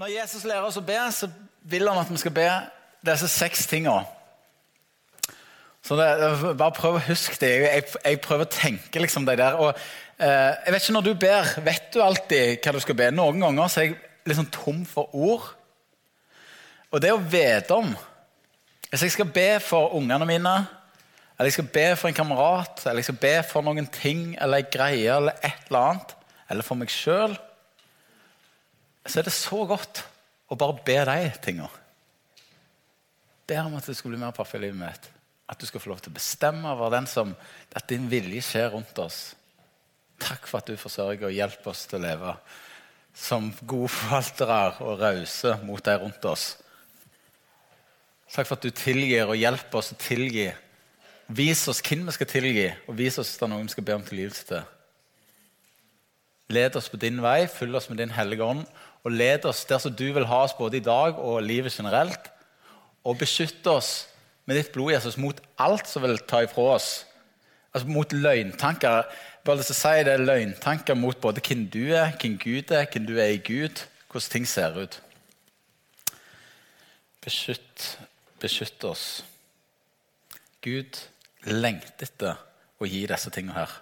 Når Jesus lærer oss å be, så vil han at vi skal be disse seks tingene. Så det, Bare prøv å huske det. Jeg, jeg prøver å tenke liksom de der. Og, eh, jeg vet ikke Når du ber, vet du alltid hva du skal be? Noen ganger så er jeg liksom tom for ord. Og det å vite om Hvis jeg skal be for ungene mine, eller jeg skal be for en kamerat, eller jeg skal be for noen ting eller en greie eller et eller annet, eller for meg sjøl så er det så godt å bare be de tingene. Ber om at det skal bli mer perfekt i livet mitt. At du skal få lov til å bestemme over den som, at din vilje skjer rundt oss. Takk for at du forsørger og hjelper oss til å leve som gode forvaltere og rause mot de rundt oss. Takk for at du tilgir og hjelper oss å tilgi. Vis oss hvem vi skal tilgi, og vis oss hvis det er noen vi skal be om tilgivelse til. Led oss på din vei, følg oss med din hellige ånd, og led oss der som du vil ha oss både i dag og livet generelt. Og beskytt oss med ditt blod, Jesus, mot alt som vil ta ifra oss. Altså Mot løgntanker. Bare lyst til å si det er løgntanker mot både hvem du er, hvem Gud er, hvem du er i Gud, hvordan ting ser ut. Beskytt, beskytt oss. Gud lengter etter å gi disse tingene her.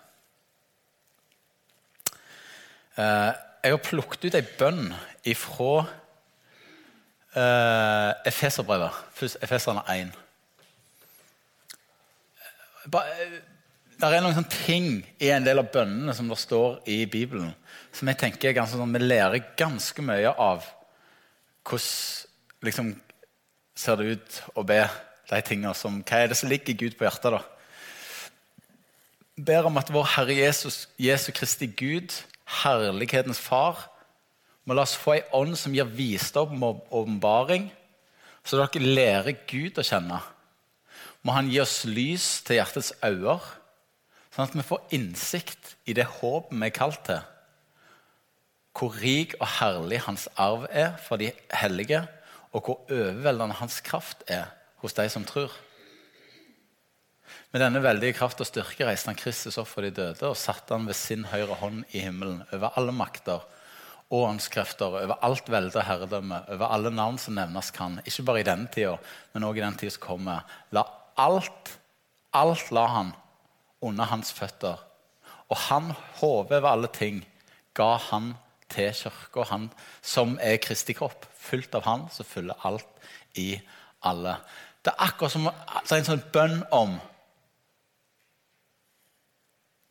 Eh, jeg har plukket ut ei bønn ifra uh, Efeserbrevet, Efeserne 1. Det er noen sånne ting i en del av bønnene som det står i Bibelen, som jeg tenker er ganske sånn, vi lærer ganske mye av hvordan liksom, ser det ut å be de tingene som Hva er det som ligger Gud på hjertet? da? Ber om at vår Herre Jesus, Jesu Kristi Gud herlighetens far. Må la oss få ei ånd som gir visdom og åpenbaring, så dere lærer Gud å kjenne. Må Han gi oss lys til hjertets øyne, sånn at vi får innsikt i det håpet vi er kalt til. Hvor rik og herlig Hans arv er for de hellige, og hvor overveldende Hans kraft er hos de som tror. Med denne veldige kraft og styrke reiste han Kristus opp for de døde og satte han ved sin høyre hånd i himmelen over alle makter og åndskrefter, over alt velde og herredømme, over alle navn som nevnes kan. Ikke bare i denne tida, men også i den tida som kommer. La alt, alt la han under hans føtter. Og han, hodet over alle ting, ga han til kirka, han som er Kristi kropp. Fullt av han så fyller alt i alle. Det er akkurat som det er en sånn bønn om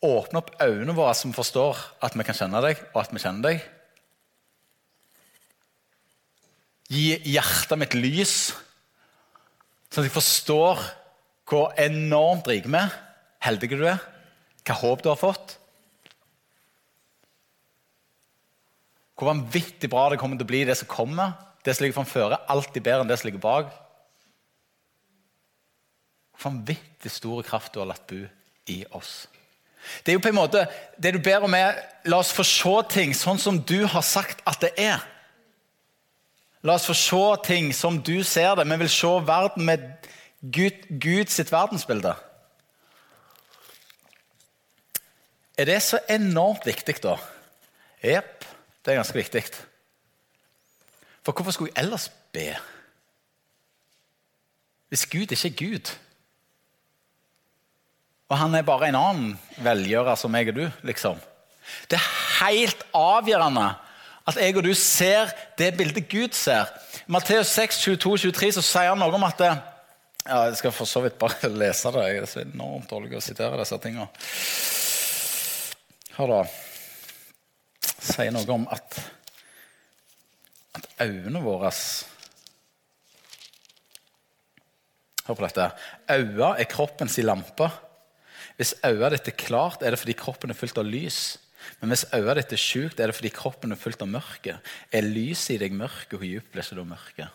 Åpne opp øynene våre som forstår at vi kan kjenne deg, og at vi kjenner deg. Gi hjertet mitt lys, sånn at jeg forstår hvor enormt rik vi er, heldig du er, hva håp du har fått. Hvor vanvittig bra det kommer til å bli, det som kommer. Det som ligger framfor, alltid bedre enn det som ligger bak. Hvor vanvittig stor kraft du har latt bo i oss. Det er jo på en måte, det du ber om, er la oss få se ting sånn som du har sagt at det er. La oss få se ting som du ser det. Vi vil se verden med Gud, Gud sitt verdensbilde. Er det så enormt viktig, da? Jepp, det er ganske viktig. For hvorfor skulle jeg ellers be? Hvis Gud ikke er Gud? Og han er bare en annen velgjører som jeg og du. liksom. Det er helt avgjørende at jeg og du ser det bildet Gud ser. I Matteus 6, 22, 23 så sier han noe om at det, ja, Jeg skal for så vidt bare lese det. Jeg er så enormt dårlig å sitere disse tingene. Hør da. Sier noe om at, at øynene våre Hør på dette. Øynene er kroppens lampe. Hvis øyet ditt er klart, er det fordi kroppen er fylt av lys. Men hvis øyet ditt er sjukt, er det fordi kroppen er fylt av mørke. Er lyset i deg mørke, hvor dypt blir ikke da mørke?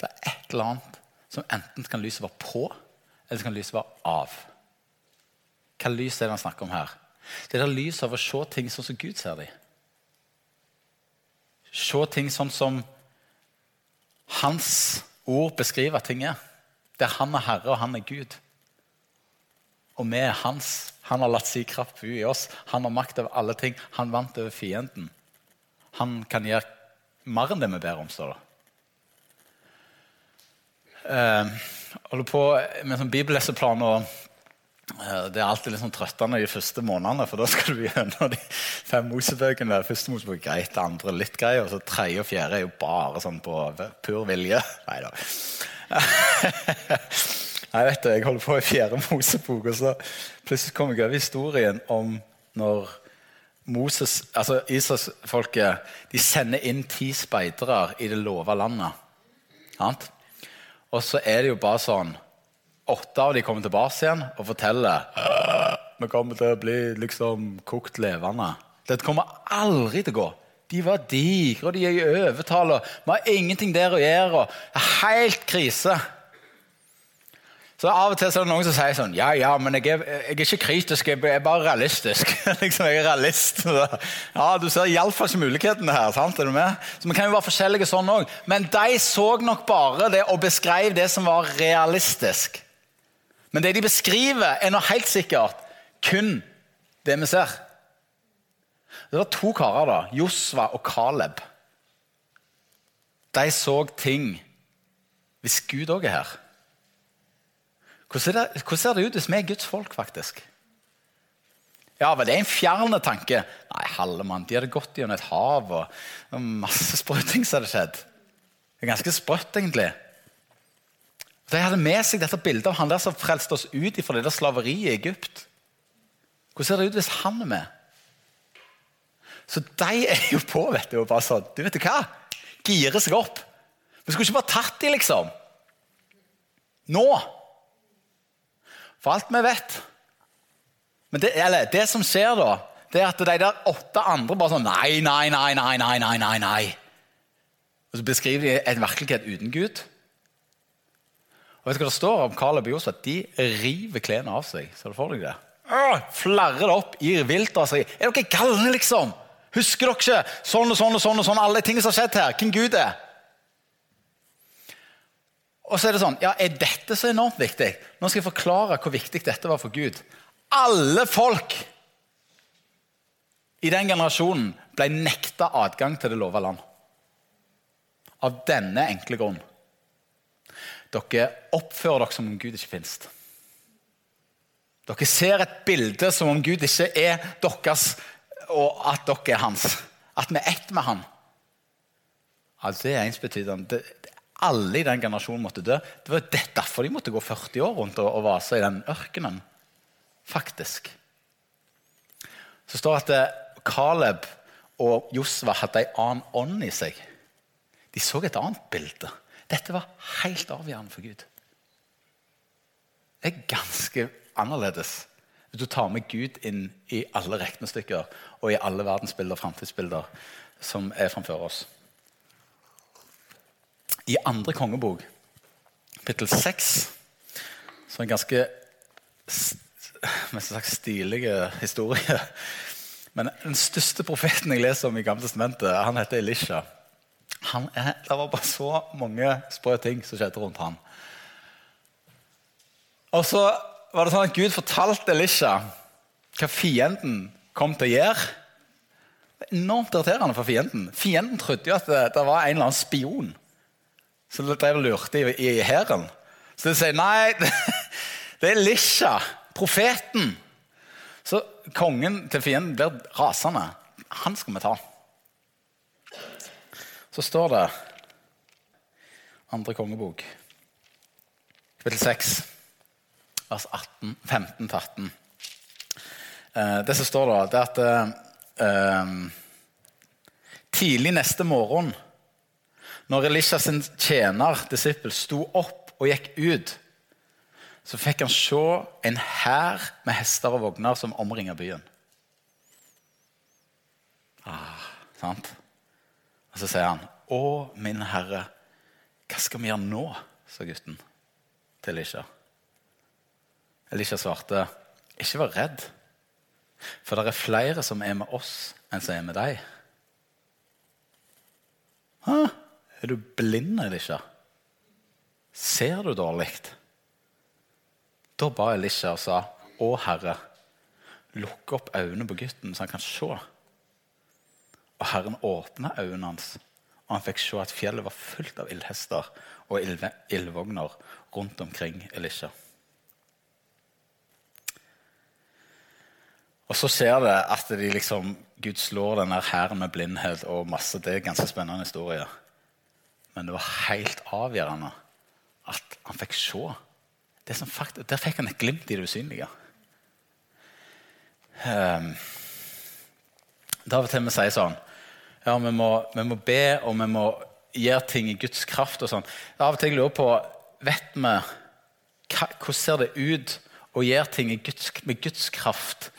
Det er et eller annet som enten kan lyset være på, eller så kan lyset være av. Hva lys er det han snakker om her? Det er det lyset av å se ting sånn som Gud ser dem. Se ting sånn som hans ord beskriver ting er. Der han er herre og han er Gud. Og vi er hans. Han har latt sin kraft bo i oss. Han har makt over alle ting. Han vant over fienden. Han kan gjøre mer enn det vi ber om. står det. Eh, holder på med sånn bibelleseplan. og eh, Det er alltid litt sånn trøttende de første månedene, for da skal du gjennom de fem Mosebøkene. Første Mosebok er greit, andre litt grei, og så tredje og fjerde er jo bare sånn på pur vilje. Nei da. Jeg vet det, jeg holder på i fjerde Mosebok, og så plutselig kommer jeg over historien om når Moses, altså Israelsfolket de sender inn ti speidere i det lova landet. Sant? Og så er det jo bare sånn Åtte av de kommer tilbake igjen og forteller vi kommer til å bli liksom kokt levende. Dette kommer aldri til å gå. De var digre, og de er i overtall. Vi har ingenting der å gjøre. Helt krise. Så Av og til så er det noen som sier sånn Ja, ja, men jeg er, jeg er ikke kritisk, jeg er bare realistisk. liksom, jeg er realist. Ja, Du ser iallfall ikke mulighetene her. sant? Er du med? Så Vi kan jo være forskjellige sånn òg. Men de så nok bare det og beskrev det som var realistisk. Men det de beskriver, er nå helt sikkert kun det vi ser. Det var to karer, da, Josva og Caleb. De så ting hvis Gud òg er her. Hvordan, ser det ut hvis vi er Guds folk, faktisk? Ja, men det er en fjern tanke? Nei, halve mann, de hadde gått gjennom et hav og, masse spruting som hadde skjedd. Det er ganske sprøtt, egentlig. De hadde med seg dette bildet av han der som frelste oss ut fra det der slaveriet i Egypt. Hvordan ser det ut hvis han er med? Så de er jo på, vet du, og bare sånn Du vet du hva? Gire seg opp. Vi skulle ikke bare tatt dem, liksom. Nå. For alt vi vet. Men det, eller, det som skjer da, det er at de der åtte andre bare sånn Nei, nei, nei, nei, nei, nei, nei, nei. Og så beskriver de en virkelighet uten Gud. Og vet du hva det står om Caleb og Josef? De river klærne av seg. Ser du for deg det? Flerrer det opp, i vilt av seg. Er dere galne, liksom? Husker dere ikke sånn og sånn og sånn og sånn, alle ting som har skjedd her? Hvem Gud er? Og så er det sånn, ja, Er dette så enormt viktig? Nå skal jeg forklare hvor viktig dette var for Gud. Alle folk i den generasjonen ble nekta adgang til det lova land. Av denne enkle grunn. Dere oppfører dere som om Gud ikke finnes. Dere ser et bilde som om Gud ikke er deres, og at dere er hans. At vi er ett med han. Ja, det er ensbetydende alle i den generasjonen måtte dø. Det var derfor de måtte gå 40 år rundt og, vase i den ørkenen. Faktisk. Så står det at eh, Caleb og Josva hadde en annen ånd i seg. De så et annet bilde. Dette var helt avgjørende for Gud. Det er ganske annerledes hvis du tar med Gud inn i alle regnestykker og i alle verdensbilder og framtidsbilder som er framfor oss. I andre kongebok, kapittel 6, som er en ganske sagt stilige historie Men den største profeten jeg leser om i Gamle testamentet, han heter Elisha. Han er, det var bare så mange sprø ting som skjedde rundt han. Og så var det sånn at Gud fortalte Elisha hva fienden kom til å gjøre. Enormt irriterende for fienden. Fienden trodde jo at det, det var en eller annen spion de drev og lurte i, i hæren. Så de sier nei, det er Lisha, profeten. Så kongen til fienden blir rasende. Han skal vi ta. Så står det andre kongebok, kapittel 6, vers 18, 15-18. Eh, det som står da, det er at eh, eh tidlig neste morgen når Elisha sin tjener, disippel, sto opp og gikk ut, så fikk han se en hær med hester og vogner som omringer byen. Ah, sant? Og så sier han, 'Å, min herre, hva skal vi gjøre nå?' sa gutten til Elisha. Elisha svarte, 'Ikke vær redd, for det er flere som er med oss, enn som er med deg.' Hæ? Er du blind Elisha? Ser du dårlig? Da ba Elisha og sa, Å Herre, lukk opp øynene på gutten så han kan se. Og Herren åpna øynene hans, og han fikk se at fjellet var fullt av ildhester og ildvogner rundt omkring Elisha. Og så skjer det at de liksom, Gud slår denne hæren med blindhet og masse. Det er en ganske spennende historie. Men det var helt avgjørende at han fikk se. Det som fakt, der fikk han et glimt i det usynlige. Um, da av og til vi sier sånn Ja, vi må, vi må be, og vi må gjøre ting i Guds kraft og sånn. Av og til lurer jeg på Vet vi hva, hvordan ser det ut å gjøre ting Guds, med Guds kraft?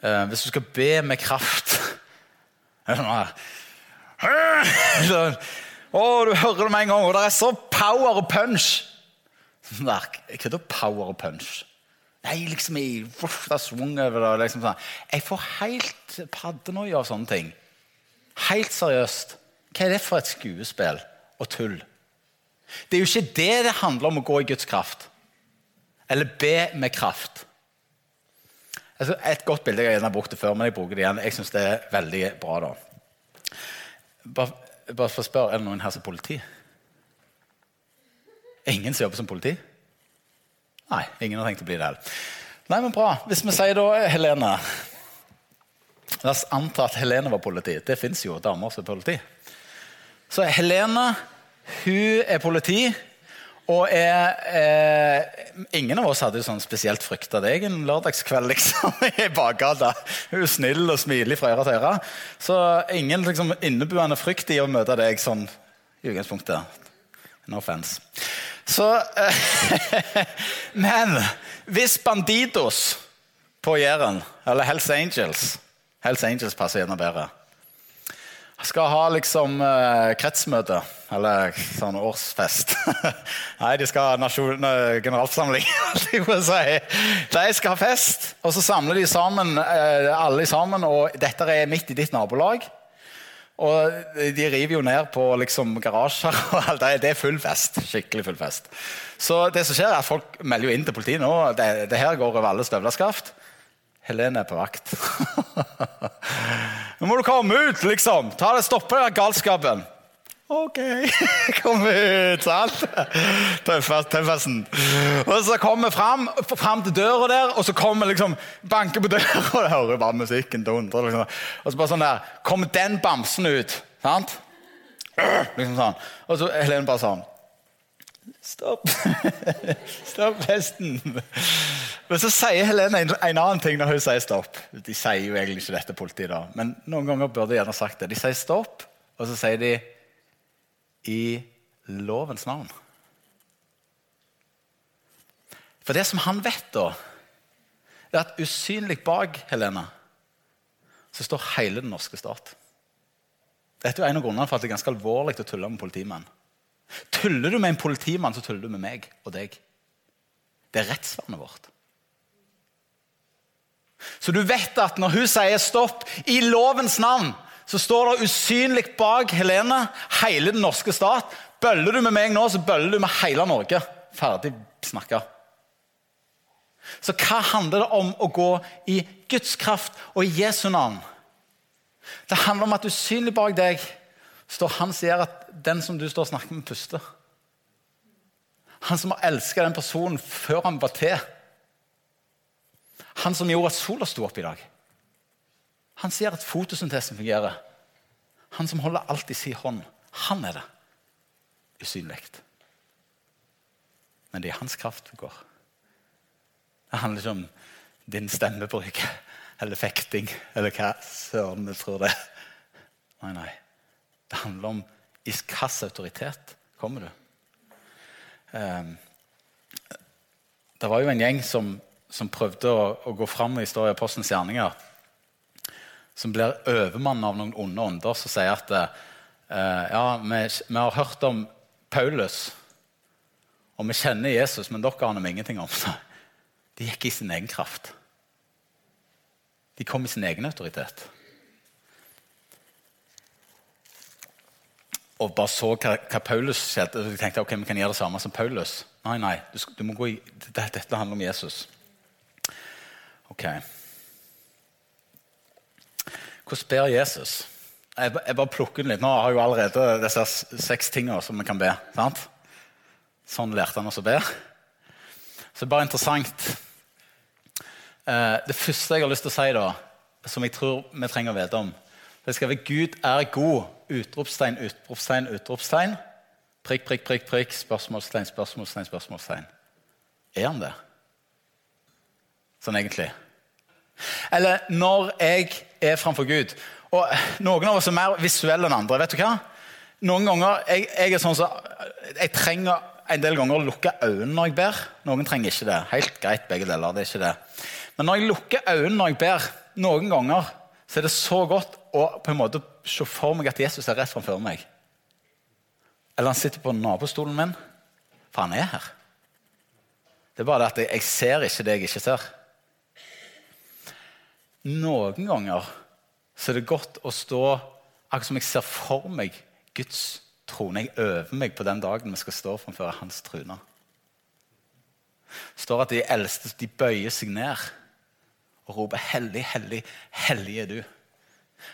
Uh, hvis du skal be med kraft sånn. Sånn, Å, du hører det med en gang, og det er så power og punch. Sånn der, det power og punch? Nei, liksom i det er over det. Liksom sånn. Jeg får helt paddenoia av sånne ting. Helt seriøst. Hva er det for et skuespill og tull? Det er jo ikke det det handler om å gå i Guds kraft. Eller be med kraft. Altså, et godt bilde jeg har brukt det før, men jeg bruker det igjen. Jeg synes det er veldig bra. da. Bare, bare for å spørre, Er det noen her som er politi? Ingen som jobber som politi? Nei, ingen har tenkt å bli det heller. Nei, men bra. Hvis vi sier da Helene La oss anta at Helene var politi. Det fins jo damer som er politi. Så Helene hun er politi. Og er, eh, ingen av oss hadde jo sånn spesielt frykta deg en lørdagskveld liksom, i bakgata. Hun er snill og smiler fra øre til øre. Så ingen liksom, innebuende frykt i å møte deg sånn i utgangspunktet. No offense. Så eh, Men hvis Bandidos på Jæren, eller Hells Angels Hells Angels passer gjerne bedre skal ha liksom eh, kretsmøte, eller sånn årsfest. Nei, de skal ha nasjon, generalforsamling. de. Skal ha fest, og så samler de sammen, eh, alle sammen. Og dette er midt i ditt nabolag. Og de river jo ned på liksom, garasjer. og alt det er full fest. Skikkelig full fest. Så det som skjer er at folk melder jo inn til politiet nå. Det, det her går over alle støvleskaft. Helene er på vakt. Nå må du komme ut, liksom! Ta det, Stoppe den galskapen. OK, kom ut, sant? Tøffelsen. Og så kommer vi fram, fram til døra der, og så kommer liksom banker på døra, og jeg hører bare musikken dundre. Liksom. Og så bare sånn der Kommer den bamsen ut, sant? Liksom sånn. Og så Helene bare sånn Stopp. stopp hesten. Men så sier Helene en, en, annen ting når hun sier stopp. De sier jo egentlig ikke dette politiet, da. men noen ganger burde de gjerne sagt det. De sier stopp, og så sier de i lovens navn. For det som han vet, da, er at usynlig bak Helene så står hele den norske stat. Dette er en av grunnene for at det er ganske alvorlig å tulle med politimenn. Tuller du med en politimann, så tuller du med meg og deg. Det er rettsvernet vårt. Så du vet at når hun sier stopp i lovens navn, så står det usynlig bak Helene hele den norske stat. Bøller du med meg nå, så bøller du med hele Norge. Ferdig snakka. Så hva handler det om å gå i Guds kraft og i Jesu navn? Det handler om at usynlig bak deg står han som gjør at den som du står og snakker med, puster. Han som har elska den personen før han var til. Han som gjorde at sola sto opp i dag. Han sier at fotosyntesen fungerer. Han som holder alt i sin hånd. Han er det. Usynlig. Men det er hans kraft det går. Det handler ikke om din stemmebruk eller fekting eller hva søren vi tror det er. Nei, nei. Det handler om i hvilken autoritet kommer du. Um, det var jo en gjeng som, som prøvde å, å, gå fram i historien Apostelens gjerninger. Som blir overmannet av noen onde ånder som sier at uh, ja, vi, vi, har hørt om Paulus, og vi kjenner Jesus, men dere aner ingenting om Så De gikk i sin egen kraft. De kom i sin egen autoritet. og bare så hva, hva Paulus skjedde. Og tenkte ok, vi kan gjøre det samme som Paulus. Nei, nei, du, du må gå i, dette handler om Jesus. Ok. Hvordan ber Jesus? Jeg, bare plukker den litt. Nå har jeg jo allerede disse seks tingene som vi kan be. sant? Sånn lærte han oss å be. Så det er bare interessant. Eh, det første jeg har lyst til å si, da, som jeg tror vi trenger å vite om Det skal være Gud er god. Utropstegn, utropstegn, utropstegn. Prikk, prikk, prikk, prikk. Spørsmålstegn, spørsmålstegn, spørsmålstegn. Er han det? Sånn egentlig. Eller når jeg er framfor Gud og Noen av oss er mer visuelle enn andre. vet du hva? Noen ganger, Jeg, jeg er sånn så, jeg trenger en del ganger å lukke øynene når jeg ber. Noen trenger ikke det. Helt greit, begge deler. det er ikke det. Men når jeg lukker øynene når jeg ber, noen ganger så er det så godt å på en måte se for meg at Jesus er rett framfor meg. Eller han sitter på nabostolen min. For han er her. Det er bare det at jeg, jeg ser ikke det jeg ikke ser. Noen ganger så er det godt å stå akkurat som jeg ser for meg Guds trone. Jeg øver meg på den dagen vi skal stå framfor hans trone. Det står at de eldste de bøyer seg ned og roper 'Hellig, hellig, hellig er du'.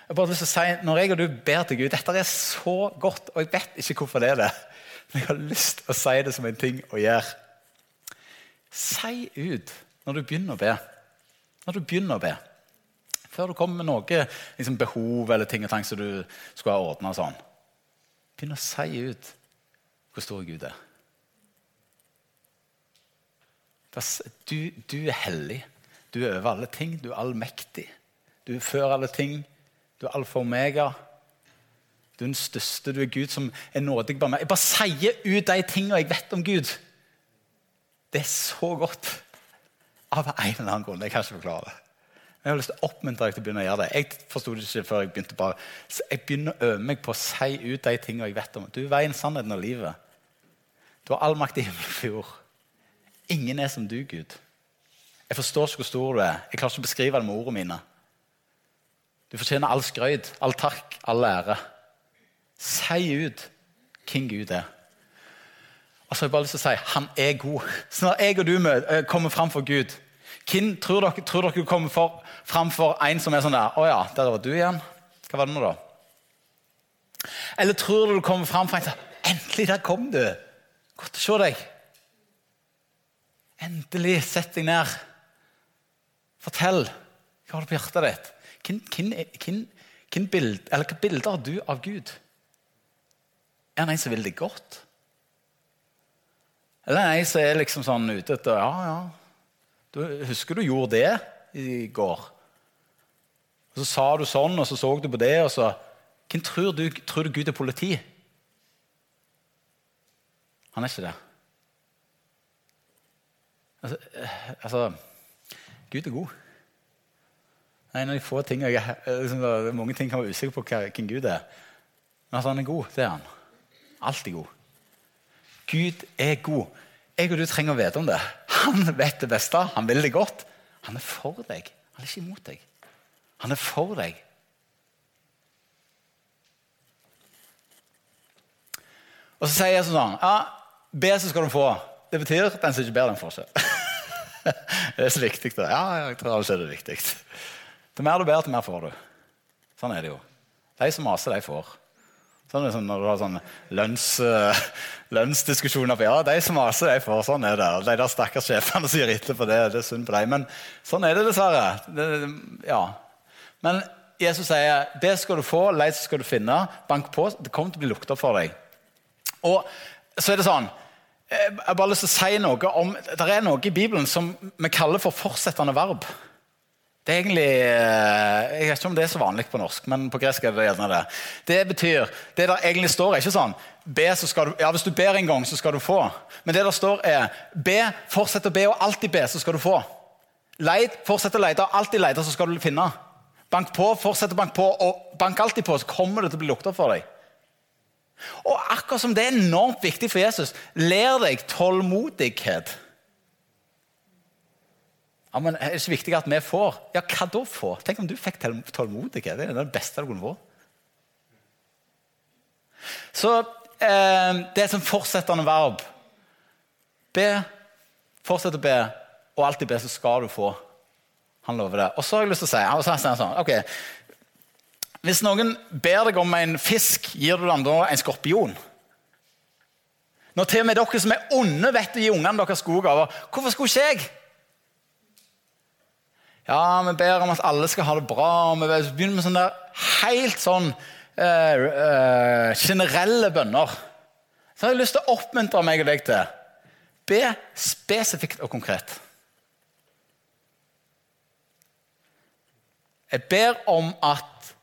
Jeg bare lyst til å si, Når jeg og du ber til Gud Dette er så godt, og jeg vet ikke hvorfor det er det. Men jeg har lyst til å si det som en ting å gjøre. Si ut når du begynner å be. Når du begynner å be. Før du kommer med noe liksom behov eller ting og tang som du skulle ha ordna. Sånn. Begynn å si ut hvor stor Gud er. Du, du er hellig. Du er over alle ting. Du er allmektig. Du er før alle ting. Du er alfa og omega. Du er den største. Du er Gud som er nådig. Bare jeg bare sier ut de tingene jeg vet om Gud. Det er så godt. Av en eller annen grunn. Jeg kan ikke forklare det. Jeg har lyst til å oppmuntre deg til å begynne å gjøre det. Jeg forsto det ikke før jeg begynte bare. Så jeg begynner å øve meg på å si ut de tingene jeg vet om. Du er veien, sannheten og livet. Du har all makt i himmelen og jord. Ingen er som du, Gud. Jeg forstår ikke hvor stor du er. Jeg klarer ikke å beskrive det med ordene mine. Du fortjener all skrøyt, all takk, all ære. Si ut hvem Gud er. Og så har jeg bare lyst til å si han er god. Så når jeg og du eh, kommer fram for Gud, hvem tror dere, tror dere kommer for, framfor en som er sånn der 'Å ja, der var du igjen. Hva var det nå, da?' Eller tror du du kommer fram for en som 'Endelig, der kom du. Godt å se deg.' Endelig, sett deg ned. Fortell. Hva har du på hjertet ditt? Hvilke bild, bilder har du av Gud? Er han en som vil deg godt? Eller er en som er liksom sånn ute etter Ja, ja, du, husker du gjorde det i går? Og Så sa du sånn, og så så du på det, og så Hvem tror du, tror du Gud er politi? Han er ikke det. Altså, eh, altså Gud er god. Det er en av de få tingene jeg, liksom, Mange ting kan være usikker på hvem Gud er. Men altså, han er god, det er han. Alltid god. Gud er god. Jeg og du trenger å vite om det. Han vet det beste. Han vil det godt. Han er for deg. Han er ikke imot deg. Han er for deg. Og så sier jeg sånn ja, Be, så skal du få. Det betyr at den som ikke ber, den får ikke. det er så viktig. det. Ja, jeg tror det er viktig. Det mer du ber, til mer får du. Sånn er det jo. De som maser, de får. Sånn, er sånn, når du har sånn lønns, lønnsdiskusjoner lønnsdiskusjoner Ja, de som maser, de får. Sånn er det. De der stakkars sjefene gir etter på det, det er synd på dem. Men sånn er det dessverre. Det, ja. Men Jesus sier det skal du få, leit skal du finne. Bank på. Det kommer til å bli lukta for deg. Og så er det sånn eh, Jeg har bare lyst til å si noe om, Det er noe i Bibelen som vi kaller for fortsettende verb. Det er egentlig, eh, Jeg vet ikke om det er så vanlig på norsk, men på gresk er det gjerne det. Det betyr, det der egentlig står, er ikke sånn be, så skal du, ja, Hvis du ber en gang, så skal du få. Men det der står, er be, fortsett å be, og alltid be, så skal du få. Leit, fortsett å lete, og alltid lete, så skal du finne. Bank på, fortsett å banke på, og bank alltid på, så kommer det til å bli lukta for deg. Og akkurat som det er enormt viktig for Jesus, lær deg tålmodighet. Ja, men Er det ikke viktig at vi får? Ja, hva da få? Tenk om du fikk tålmodighet. Det er det beste du kunne få. Så eh, det er som fortsettende verb. Be, fortsett å be, og alltid be, så skal du få. Han lover det. Og så har jeg lyst til å si, sånn, ok, Hvis noen ber deg om en fisk, gir du dem da en skorpion? Når til og med dere som er onde, vet å gi ungene deres gode gaver, hvorfor skulle ikke jeg? Ja, vi ber om at alle skal ha det bra. og Vi begynner med sånne der helt sånn eh, eh, generelle bønner. Så har jeg lyst til å oppmuntre meg og deg til. Be spesifikt og konkret. Jeg ber om at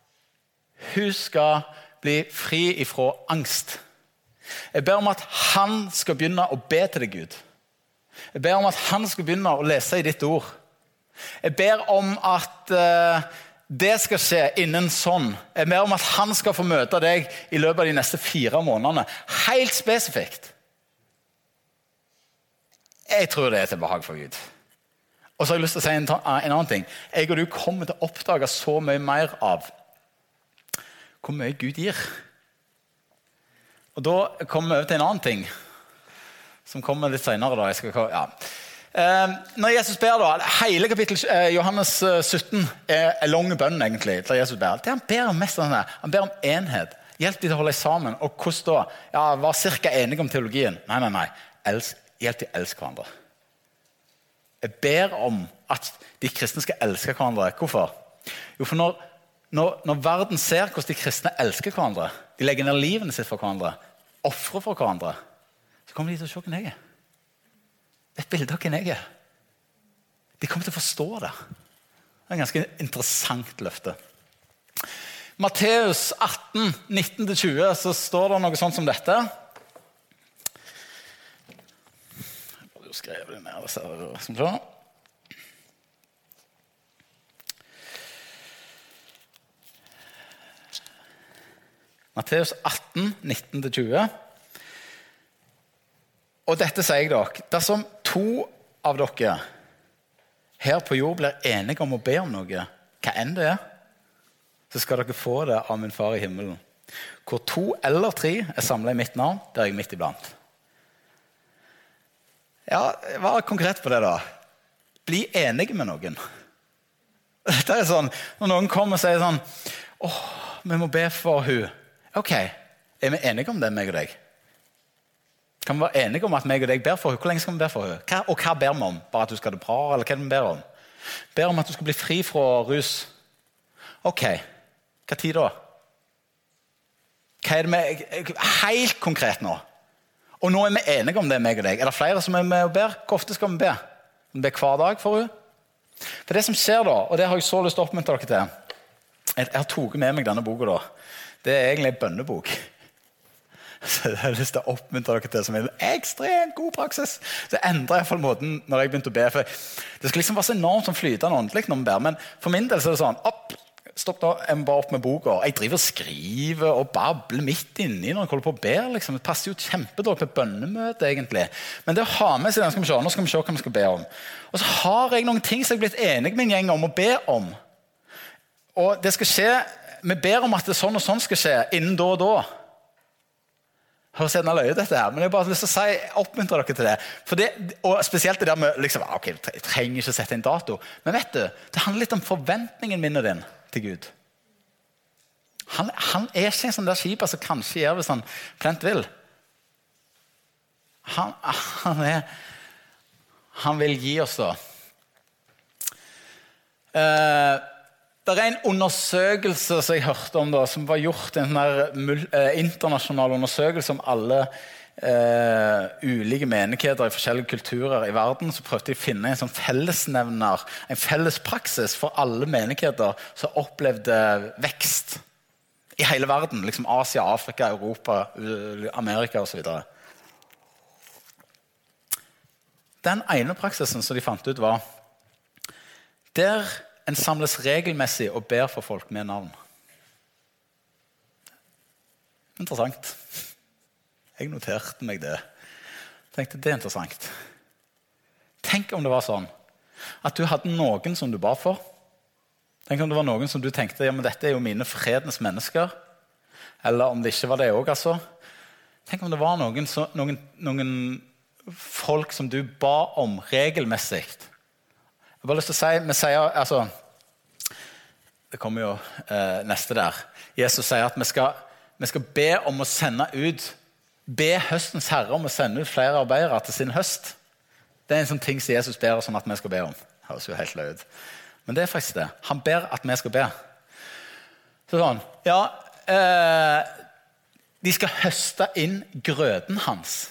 hun skal bli fri ifra angst. Jeg ber om at han skal begynne å be til deg, Gud. Jeg ber om at han skal begynne å lese i ditt ord. Jeg ber om at uh, det skal skje innen sånn. Jeg ber om at han skal få møte deg i løpet av de neste fire månedene. Helt spesifikt. Jeg tror det er til behag for Gud. Og så har jeg lyst til å si en, en annen ting. Jeg og du kommer til å oppdage så mye mer av hvor mye Gud gir. Og Da kommer vi over til en annen ting som kommer litt senere. Da. Ja. eh, når Jesus ber da, Hele kapittel eh, Johannes 17 eh, er en lang bønn. egentlig, der Jesus ber. Det Han ber om mest sånn han ber om enhet. Hjelp de til å holde sammen. Og hvordan da? Ja, Var ca. enige om teologien. Nei, nei, nei. Hjelp de å elske hverandre. Jeg ber om at de kristne skal elske hverandre. Hvorfor? Jo, for når når, når, verden ser hvordan de kristne elsker hverandre, de legger ned livene sitt for hverandre, ofrer for hverandre, så kommer de til å se hvem jeg er. Det er et bilde av hvem jeg er. De kommer til å forstå det. Det er et ganske interessant løfte. Matteus 18, 19-20, så står det noe sånt som dette. Har skrevet det ned. Skal som så. Matteus 18, 19-20. Og dette sier jeg dere. Dersom to av dere her på jord blir enige om å be om noe, hva enn det er, så skal dere få det av min far i himmelen. Hvor to eller tre er samla i mitt navn, der er jeg midt iblant. Ja, Vær konkret på det, da. Bli enige med noen. Det er sånn, Når noen kommer og sier sånn åh, vi må be for hun. Ok, er vi enige om det, meg og deg? Kan vi være enige om at meg og deg ber for henne? Hvor lenge skal vi be for henne? og hva ber vi om? Bare at du skal ha det bra? eller hva er det vi ber om? Ber om at du skal bli fri fra rus. Ok, hva tid da? Hva er det vi, Helt konkret nå. Og nå er vi enige om det, meg og deg. Er det flere som er med og ber? Hvor ofte skal vi be? Vi ber hver dag for henne? For det som skjer da, og det har jeg så lyst til å oppmuntre dere til Jeg har tatt med meg denne boka. da, det er egentlig en bønnebok. Så jeg har lyst til å oppmuntre dere til som en ekstremt god praksis. Så endra iallfall måten når jeg begynte å be. For det skal liksom være så enormt som flytende åndelig når vi ber. Men for min del så er det sånn opp, Stopp nå, jeg må bare opp med boka. Jeg driver og skriver og babler midt inni når jeg holder på å ber. Liksom. Det passer jo kjempedårlig på bønnemøte. egentlig. Men det å ha med seg den skal vi se. Nå skal vi se hva vi skal be om. Og så har jeg noen ting som jeg er blitt enig med en gjeng om å be om. Og det skal skje vi ber om at det sånn og sånn skal skje innen da og da. Høres gjerne løye dette her, men jeg har bare lyst til å si, oppmuntre dere til det. det. Og Spesielt det der med liksom, ok, jeg trenger ikke å sette en dato. Men vet du, det handler litt om forventningen min og din til Gud. Han, han er ikke en sånn der skip som kanskje gjør hvis han plent vil. Han, han, er, han vil gi oss da. Uh, det er en undersøkelse som jeg hørte om da, som var gjort en eh, internasjonal undersøkelse om alle eh, ulike menigheter i forskjellige kulturer i verden. Så prøvde de å finne en sånn fellesnevner, en felles praksis for alle menigheter som opplevde vekst i hele verden. liksom Asia, Afrika, Europa, Amerika osv. Den ene praksisen som de fant ut, var der en samles regelmessig og ber for folk med navn. Interessant. Jeg noterte meg det. Tenkte det er interessant. Tenk om det var sånn at du hadde noen som du ba for. Tenk om det var noen som du tenkte ja, men dette er jo mine fredens mennesker. Eller om det ikke var det òg, altså. Tenk om det var noen, noen, noen folk som du ba om regelmessig jeg har bare lyst til å si, vi sier, altså, Det kommer jo eh, neste der. Jesus sier at vi skal, vi skal be om å sende ut Be høstens herre om å sende ut flere arbeidere til sin høst. Det er en sånn ting som Jesus ber oss om at vi skal be om. Det Høres jo helt løy ut. Men det er faktisk det. Han ber at vi skal be. Så sånn, ja, eh, De skal høste inn grøden hans.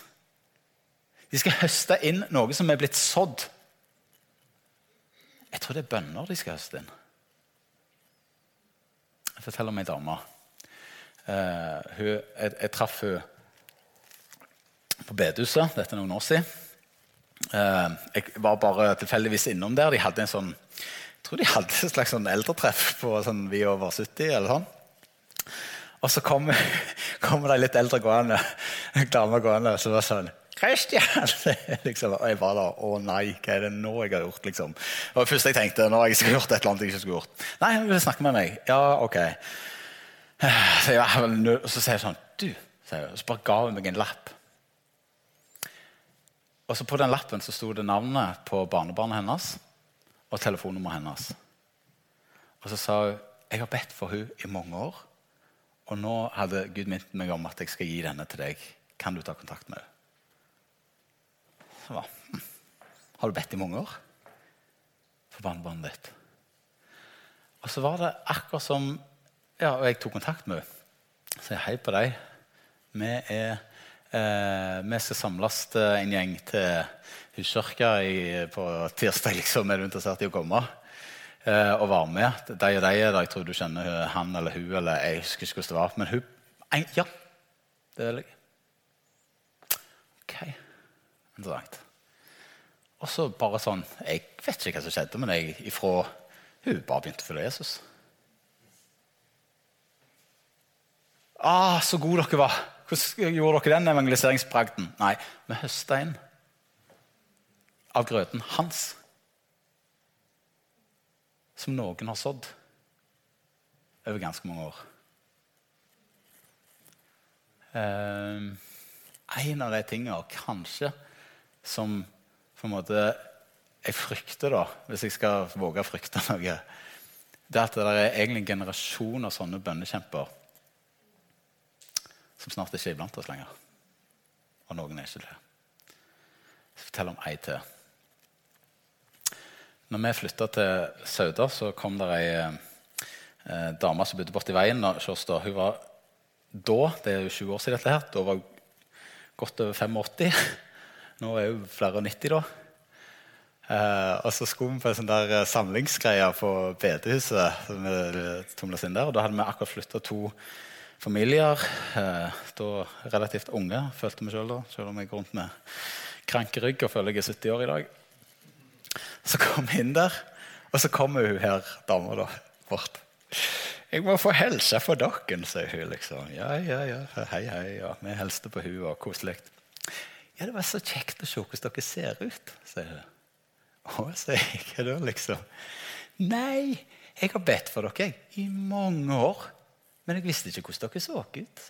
De skal høste inn noe som er blitt sådd. Jeg tror det er bønner de skal høste inn. Jeg forteller om ei dame. Uh, jeg, jeg, traff hun på bedehuset. Dette er noen år siden. Uh, jeg var bare tilfeldigvis innom der. De hadde en sånn, jeg tror de hadde et slags sånn eldretreff på sånn vi over 70. eller sånn. Og så kommer, kom det litt eldre gående, en dame gående som var sånn Kristian! liksom, og jeg bare da, Å nei, hva er det nå jeg har gjort? liksom? Og det første jeg tenkte, nå har jeg gjort et eller annet jeg ikke skulle gjort. Nei, han ville snakke med meg. Ja, ok. Så, jeg, så sier jeg sånn Du, sier hun. Så bare ga hun meg en lapp. Og så På den lappen så sto det navnet på barnebarnet hennes og telefonnummeret hennes. Og så sa hun jeg har bedt for henne i mange år, og nå hadde Gud minnet meg om at jeg skal gi denne til deg. Kan du ta kontakt med henne? Så var, Har du bedt i mange år for barnebarnet ditt? Og så var det akkurat som ja, og Jeg tok kontakt med henne. Så jeg hei på deg. Vi, er, eh, vi skal samles en gjeng til huskirka på tirsdag. liksom, Er du interessert i å komme? Eh, og være med. De og de er Jeg tror du kjenner han eller hun. eller Jeg husker ikke hvordan det var. Men hun Ja, det vil jeg. Ok interessant. Og så bare sånn Jeg vet ikke hva som skjedde, men jeg ifra hun bare begynte å følge Jesus. Ah, så gode dere var! Hvordan gjorde dere den evangeliseringsbragden? Nei, vi høsta inn av grøten hans. Som noen har sådd over ganske mange år. Um, en av de tingene kanskje som på en måte jeg frykter, da, hvis jeg skal våge å frykte noe, det er at det er egentlig en generasjon av sånne bønnekjemper som snart ikke er iblant oss lenger. Og noen er ikke det. Jeg skal fortelle om ei til. Når vi flytta til Sauda, så kom det ei eh, dame som bodde borti veien hos oss. Hun var da, det er jo 20 år siden dette her, da var hun godt over 85. Nå er jo flere og 90, da. Eh, og så skulle vi på en sånn der eh, samlingsgreie på bedehuset. inn der, og Da hadde vi akkurat flytta to familier. Eh, da relativt unge, følte vi sjøl da. Selv om jeg går rundt med krank rygg og føler jeg er 70 år i dag. Så kom vi inn der, og så kommer hun her dama da, bort. 'Jeg må få hilse for dere', sier hun. liksom. Ja, ja, ja. Hei, hei. ja. Vi hilste på hun og koselig. Ja, det var så kjekt å se hvordan dere ser ut, sier hun. Å, sier jeg. Hva da, liksom? Nei, jeg har bedt for dere i mange år. Men jeg visste ikke hvordan dere så ut.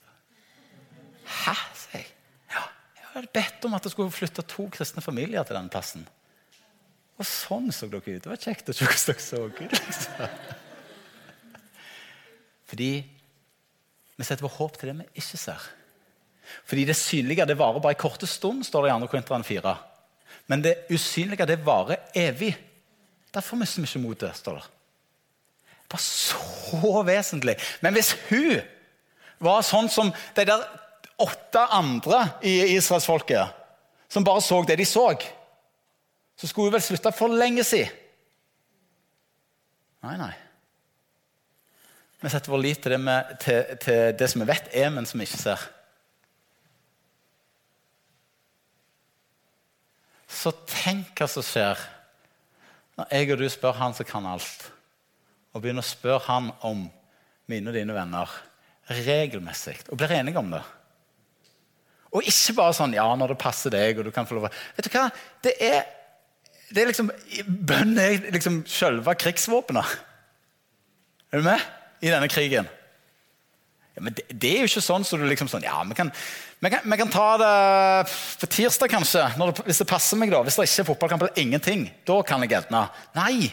Hæ, sier jeg. Ja, jeg hadde bedt om at det skulle flytte to kristne familier til denne plassen. Og sånn så dere ut. Det var kjekt å se hvordan dere så ut. liksom. Fordi vi setter vår håp til det vi ikke ser. Fordi det synlige det varer bare en korte stund, står det i 2. Korinteren 4. Men det usynlige det varer evig. Derfor mister vi ikke motet, står det. Det var så vesentlig. Men hvis hun var sånn som de der åtte andre i israelsfolket, som bare så det de så, så skulle hun vel slutta for lenge siden. Nei, nei. Vi setter vår lit til det, til, til det som vi vet er, men som vi ikke ser. Så tenk hva som skjer når jeg og du spør han som kan alt, og begynner å spørre han om mine og dine venner regelmessig, og blir enige om det. Og ikke bare sånn ja, når det passer deg, og du kan få lov Vet du hva? Det er, det er liksom, Bønn er liksom selve krigsvåpenet. Er du med i denne krigen? Ja, men det, det, er jo ikke sånn så du liksom sånn, ja, vi kan, vi kan, vi kan ta det på tirsdag, kanskje. Det, hvis det passer meg, da. Hvis det ikke er fotballkamp eller ingenting. Da kan jeg gjerne. Nei.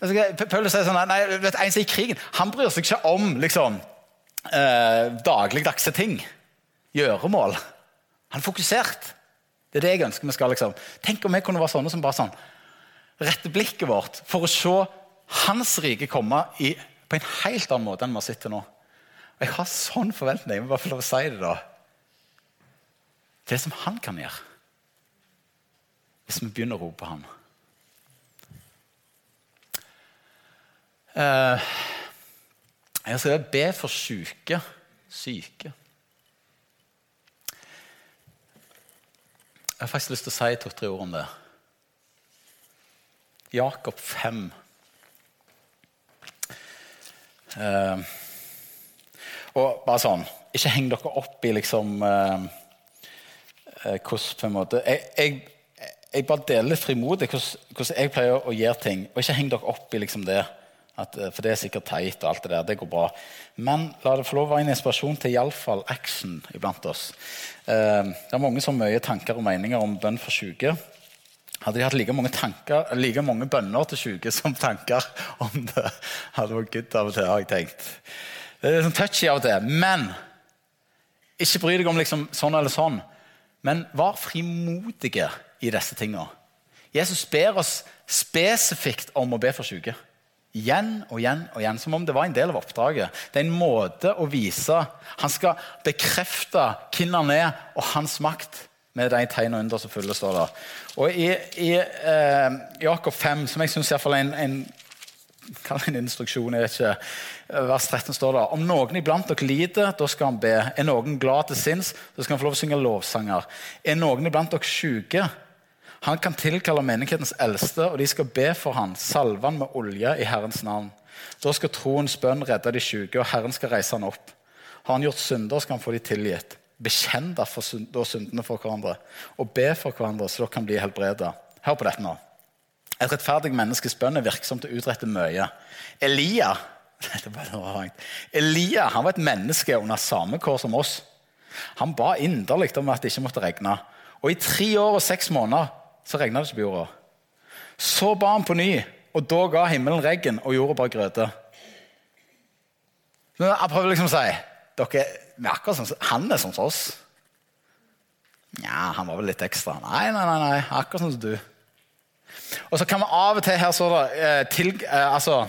Paulus sier sånn, nei, vet, En som er i krigen, han bryr seg ikke om liksom, eh, dagligdagse ting. Gjøremål. Han er fokusert. Det er det jeg ønsker vi skal. liksom. Tenk om vi kunne være sånne som bare sånn rette blikket vårt for å se hans rike komme i, på en helt annen måte enn vi har sett til nå. Jeg har sånn forventning. Jeg må bare få lov å si det da. Det som han kan gjøre. Hvis vi begynner å rope på ham. Jeg jeg skal be for syke. Syke. Jeg har faktisk lyst til å si to-tre ord om det. Jakob 5. Uh, eh, og bare sånn Ikke heng dere opp i liksom uh, hvordan på en måte Jeg, jeg, jeg bare deler frimodig hvordan, jeg pleier å gjøre ting. Og ikke heng dere opp i liksom det. At, for det er sikkert teit, og alt det der. Det går bra. Men la det få lov å være en inspirasjon til iallfall action iblant oss. Eh, det er mange har mye tanker og meninger om bønn for syke. Hadde de hatt like mange, tanker, like mange bønner til syke som tanker om det, hadde vært good av og til, har jeg tenkt. Det er sånn touchy av til. Men ikke bry deg om liksom sånn eller sånn. Men vær frimodige i disse tingene. Jesus ber oss spesifikt om å be for syke. Igjen og igjen og igjen, som om det var en del av oppdraget. Det er en måte å vise Han skal bekrefte hvem han er, og hans makt med de tegn og under som følger, står der. Og I, i eh, Jakob 5, som jeg syns er en, en, en instruksjon jeg vet ikke, Vers 13 står det om noen iblant dere lider, da skal han be. Er noen glad til sinns, da skal han få lov å synge lovsanger. Er noen iblant dere syke, han kan tilkalle menighetens eldste, og de skal be for han, salve han med olje i Herrens navn. Da skal troens bønn redde de syke, og Herren skal reise han opp. Har han gjort synder, skal han få de tilgitt. Bekjenn derfor syndene for hverandre og be for hverandre, så dere kan bli helbreda. Hør på dette nå. Et rettferdig menneskes bønn er til å utrette mye. Elia Elia han var et menneske under samme kår som oss. Han ba inderlig om at det ikke måtte regne. Og I tre år og seks måneder så regna det ikke på jorda. Så ba han på ny, og da ga himmelen regn og jorda bare grøte. Jeg prøver liksom å si dere, akkurat sånn, Han er sånn som oss. Nja, han var vel litt ekstra. Nei, nei, nei, nei, akkurat sånn som du. Og så kan vi av og til her så da, eh, til, eh, altså,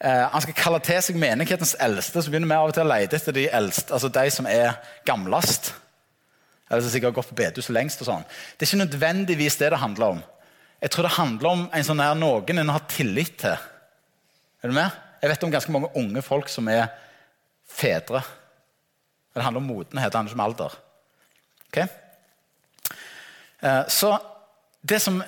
eh, Han skal kalle til seg menighetens eldste. Så begynner vi av og til å lete etter de eldste, altså de som er gamlest. Eller som sikkert har gått på bedehus lengst. og sånn. Det er ikke nødvendigvis det det handler om. Jeg tror det handler om en sånn her noen en har tillit til. Er du med? Jeg vet om ganske mange unge folk som er fedre. Det handler om modenhet, det handler ikke om alder. Okay? Så det som,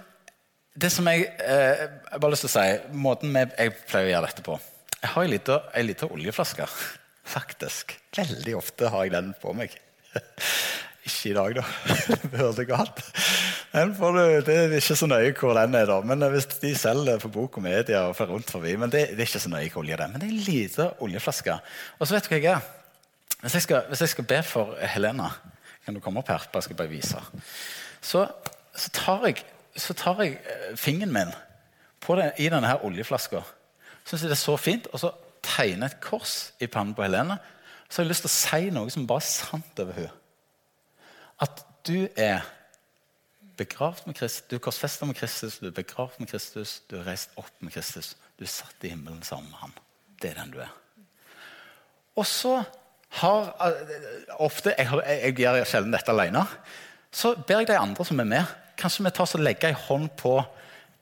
det som jeg, eh, jeg bare lyst til å si, Måten jeg pleier å gjøre dette på Jeg har ei lita oljeflaske. Faktisk. Veldig ofte har jeg den på meg. Ikke i dag, da. Det hørte galt. det er ikke så nøye hvor den er, da. Men hvis de selger på bok og media og rundt forbi, men det, det, er ikke så nøye hvor olje det er. Men det er en liten oljeflaske. Og så vet du hva jeg er? Hvis jeg, skal, hvis jeg skal, be for Helena Kan du komme opp her? Bare skal bare vise. Så, så, tar jeg, så, tar jeg, eh, fingeren min den, i denne her oljeflaska. Syns det er så fint. Og så tegner jeg et kors i pannen på Helene. Så har jeg lyst til å si noe som bare er sant over henne. At du er begravd med Kristus, du er korsfesta med Kristus, du er begravd med Kristus, du er reist opp med Kristus. Du er satt i himmelen sammen med ham. Det er den du er. Og så har eh, ofte, Jeg, jeg gjør sjelden dette alene. Så ber jeg de andre som er med, kanskje vi tar og legger en hånd på,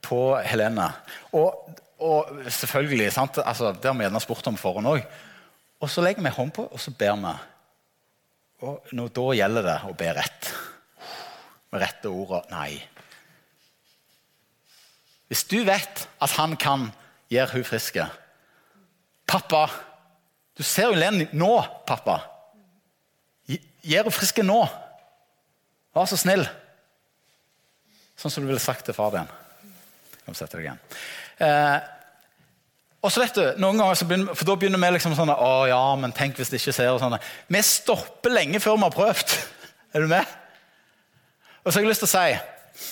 på Helene. Og, og selvfølgelig? Altså, det har vi gjerne spurt om forhånd òg. Og så legger vi en hånd på, og så ber vi. Og nå, da gjelder det å be rett. Med rette ordet nei. Hvis du vet at han kan gjøre hun friske Pappa, du ser jo Lenny nå, pappa. Gjør henne frisk nå. Vær så snill. Sånn som du ville sagt til far din. Kan sette deg igjen. Eh, og så vet du, noen ganger begynner, for Da begynner vi liksom sånn Å ja, men tenk hvis det ikke ser og sånn. Vi stopper lenge før vi har prøvd. Er du med? Og så har jeg lyst til å si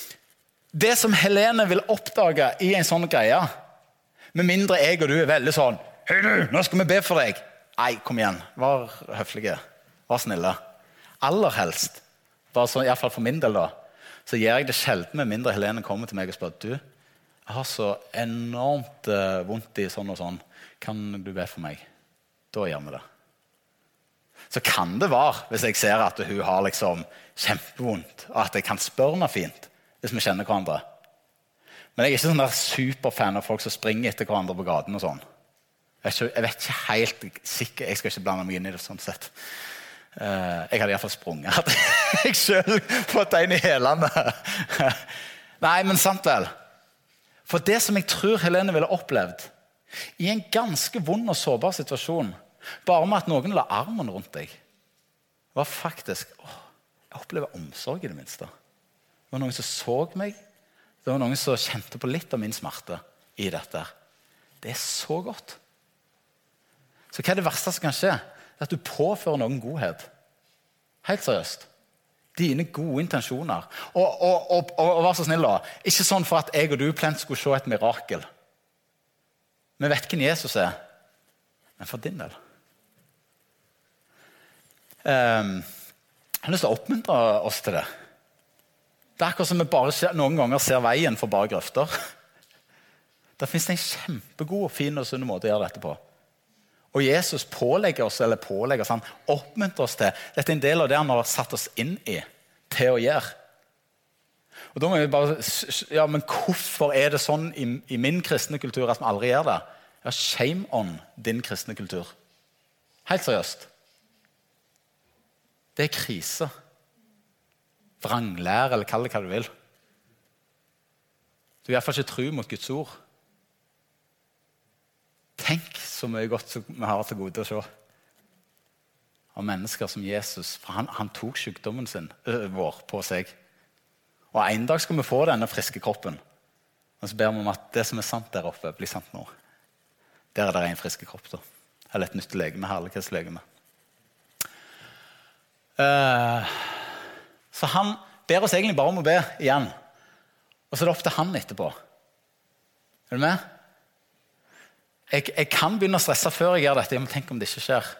Det som Helene vil oppdage i en sånn greie, Med mindre jeg og du er veldig sånn Hei, du, nå skal vi be for deg. Nei, kom igjen. Vær høflige. Vær snille. Aller helst, bare hvert fall for min del, da, så gjør jeg det sjelden med mindre Helene kommer til meg og spør du, jeg har så enormt uh, vondt i sånn og sånn. Kan du be for meg? Da gjør vi det. Så kan det være, hvis jeg ser at hun har liksom kjempevondt, og at jeg kan spørre henne fint hvis vi kjenner hverandre. Men jeg er ikke sånn der superfan av folk som springer etter hverandre på gaten. og sånn. Jeg, vet ikke helt sikker, Jeg skal ikke blande meg inn i det. sånn sett. Uh, jeg hadde iallfall sprunget. Hadde jeg sjøl fått en i hælene. Nei, men sant vel. For det som jeg tror Helene ville opplevd i en ganske vond og sårbar situasjon, bare med at noen la armen rundt deg, var faktisk å, Jeg opplever omsorg, i det minste. Det var noen som så meg. Det var noen som kjente på litt av min smerte i dette. Det er så godt. Så hva er det verste som kan skje? Det er at du påfører noen godhet. Helt seriøst. Dine gode intensjoner. Og, og, og, og, vær så snill, da. Ikke sånn for at jeg og du plent skulle se et mirakel. Vi vet hvem Jesus er, men for din del. Um, jeg har lyst til å oppmuntre oss til det. Det er akkurat som vi bare noen ganger ser veien for bare grøfter. Der fins det en kjempegod, fin og sunn måte å gjøre dette på. Og Jesus pålegger oss eller pålegger oss, han oppmuntrer oss til Dette er en del av det han har satt oss inn i til å gjøre. Og da må vi bare, ja, men Hvorfor er det sånn i, i min kristne kultur at vi aldri gjør det? Ja, Shame on din kristne kultur. Helt seriøst. Det er krise vranglære, eller kall det hva du vil. Du er iallfall ikke tru mot Guds ord. Tenk så mye godt vi har til gode å se av mennesker som Jesus. For han, han tok sykdommen sin, vår på seg. Og En dag skal vi få denne friske kroppen. Og så ber vi om at det som er sant der oppe, blir sant nå. Der er det en frisk kropp. da. Eller et nytt legeme. Herlighetslegeme. Uh, så han ber oss egentlig bare om å be igjen. Og så er det opp til han etterpå. Er du med? Jeg, jeg kan begynne å stresse før jeg gjør dette. Jeg må tenke om det ikke skjer.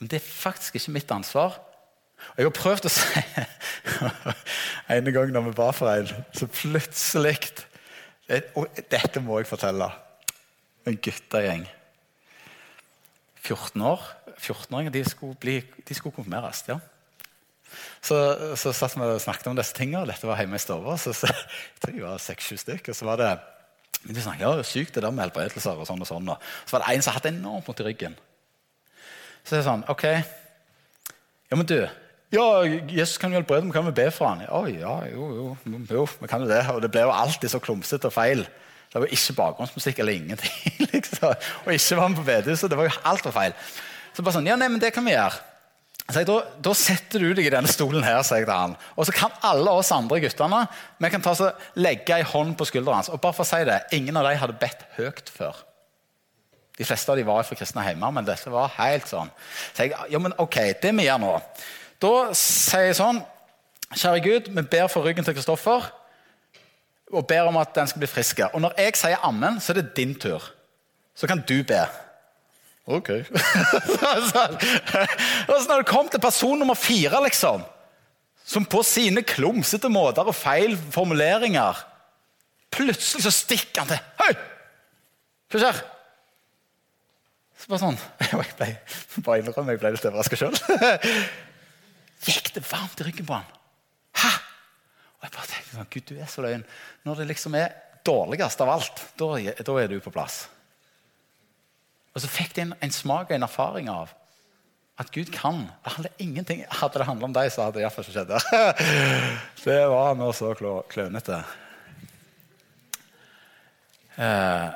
Men det er faktisk ikke mitt ansvar. Og Jeg har prøvd å si En gang når vi ba for en, så plutselig Og dette må jeg fortelle. En guttegjeng. 14 år. 14-åringer de de skulle konfirmeres. ja. Så, så satt vi og snakket om disse tingene. Dette var hjemme i stua. Så, så, jeg tror jeg var seks-sju stykker. Og så var det de snakket, ja, sykt det der med helbredelser og sånn og sånn. Så var det en som hadde enormt vondt i ryggen. Så er det sånn OK. Ja, men du ja, Jesus kan jo helbrede, men kan vi be for han? Ja, ja, jo, jo, jo, vi kan jo det. Og det ble jo alltid så klumsete og feil. Det var jo ikke bakgrunnsmusikk eller ingenting. liksom. Og ikke var med på bedehuset. Det var jo alt var feil. Så bare sånn, ja, nei, men det kan vi gjøre. Jeg, da, da, setter du deg i denne stolen her, sier jeg til han. Og så kan alle oss andre guttene vi kan ta så, legge ei hånd på skulderen hans. Og bare for å si det, Ingen av dem hadde bedt høyt før. De fleste av dem var fra kristne hjemme, men dette var helt sånn. Så jeg, ja, men ok, det vi gjør nå Da sier jeg sånn Kjære Gud, vi ber for ryggen til Kristoffer og ber om at den skal bli frisk. Og når jeg sier ammen, så er det din tur. Så kan du be. Ok. og så når det kom til person nummer fire, liksom, som på sine klumsete måter og feil formuleringer Plutselig så stikker han til. Hei! Hva skjer? Så bare sånn Jeg ble, bare innrømme, jeg ble litt overraska sjøl. Gikk det varmt i ryggen på han? Hæ? Og jeg bare tenkte sånn, Gud, du er så løgn. Når det liksom er dårligst av alt, da er du på plass. Og så fikk de en, en smak og en erfaring av at Gud kan. Det handler ingenting. Hadde det handlet om deg, så hadde det iallfall ikke skjedd. det var nå så klønete. Eh,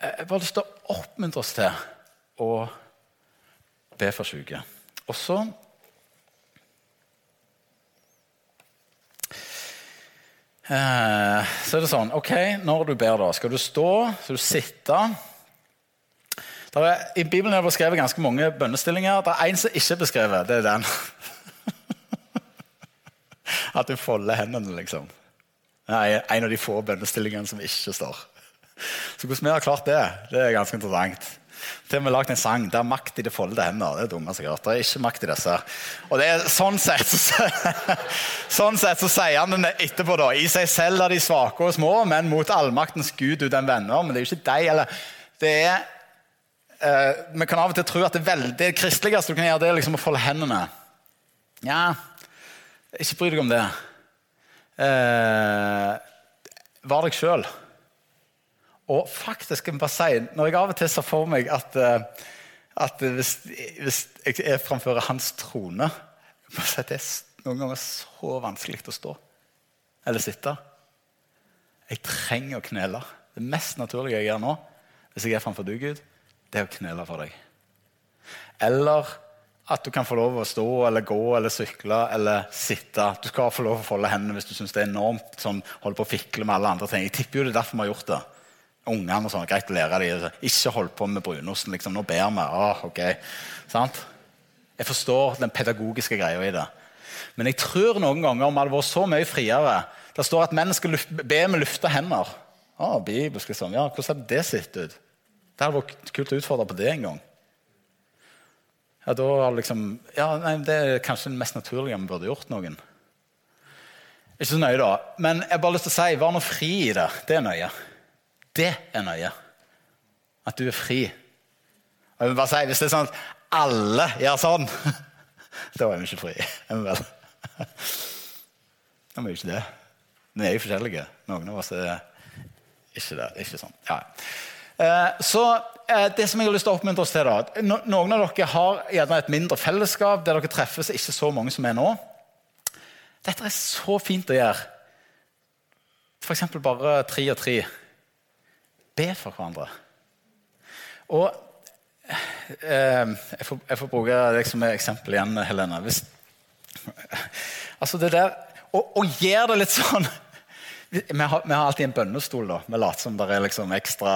jeg bare lyst til å oppmuntre oss til å be for syke. Og så eh, Så er det sånn OK, når du ber, da, skal du stå? Skal du sitte? Er, I Bibelen er det beskrevet ganske mange bønnestillinger. Det er én som ikke er beskrevet. Det er den. At du folder hendene, liksom. Det er en av de få bønnestillingene som ikke står. Så hvordan vi har klart det, det er ganske interessant. Til og med lagd en sang der makt i det foldede hender. Det er dumme jeg. Det er ikke makt i disse. Og det er sånn sett så, sånn sett så sier han det etterpå, da. I seg selv er de svake og små, men mot allmaktens Gud du den venner. Men det er jo ikke deg, eller Det er eh, Vi kan av og til tro at det, veldig, det kristeligste du kan gjøre, det er liksom å folde hendene. Ja, ikke bry deg om det. Eh, var deg sjøl. Og faktisk, jeg bare si, når jeg av og til ser for meg at, eh, at hvis, hvis, jeg er framfor hans trone si Det er noen ganger så vanskelig å stå eller sitte. Jeg trenger å knele. Det mest naturlige jeg gjør nå, hvis jeg er framfor du, Gud, det er å knele for deg. Eller at du kan få lov å stå eller gå eller sykle eller sitte. Du skal få lov å folde hendene hvis du syns det er enormt sånn, holde på å fikle med alle andre ting. Jeg tipper jo det er derfor vi har gjort det. Ungene og sånn, greit å lære dem. Ikke hold på med brunosten. liksom, Nå ber vi. Ah, ok. Sant? Jeg forstår den pedagogiske greia i det. Men jeg tror noen ganger om det vært så mye friere Det står at menn skal be med lufta hender. Ah, bibelsk, liksom. Ja, Hvordan hadde det sett ut? Det hadde vært kult å utfordre på det en gang. Ja, da liksom, ja, nei, Det er kanskje det mest naturlige vi burde gjort noen. Ikke så nøye, da. Men jeg har bare lyst til å si, vær nå fri i det. Det er nøye. Det er nøye. At du er fri. Og jeg vil bare si, Hvis det er sånn at alle gjør sånn, da er vi ikke fri. Er vi vel? Da er vi ikke det. Vi er jo forskjellige. Noen av oss er ikke det. Ikke sånn. Ja. Eh, så eh, det som jeg har lyst til å oppmuntre oss til da, Noen av dere har gjerne et mindre fellesskap der dere treffes, ikke så mange som er nå. Dette er så fint å gjøre. F.eks. bare tre og tre. Be for hverandre. Og eh, jeg, får, jeg, får, bruke deg som eksempel igjen, Helene. Hvis, altså det der, og, gjør det litt sånn vi har, vi har, alltid en bønnestol. da. Vi later som det er liksom ekstra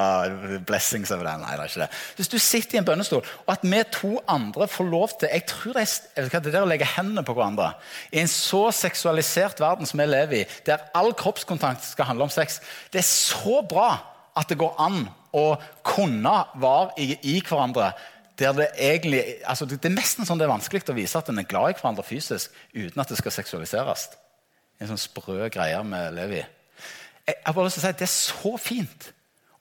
blessings over den. Nei, det er ikke det. Hvis du sitter i en bønnestol, og at vi to andre får lov til jeg tror Det er det der å legge hendene på hverandre I en så seksualisert verden som vi lever i, der all kroppskontakt skal handle om sex Det er så bra at det går an å kunne være i, i hverandre det egentlig, altså det er nesten sånn det er vanskelig å vise at en er glad i hverandre fysisk uten at det skal seksualiseres. En sånn sprø greie vi lever i. Jeg har bare lyst til å si at Det er så fint.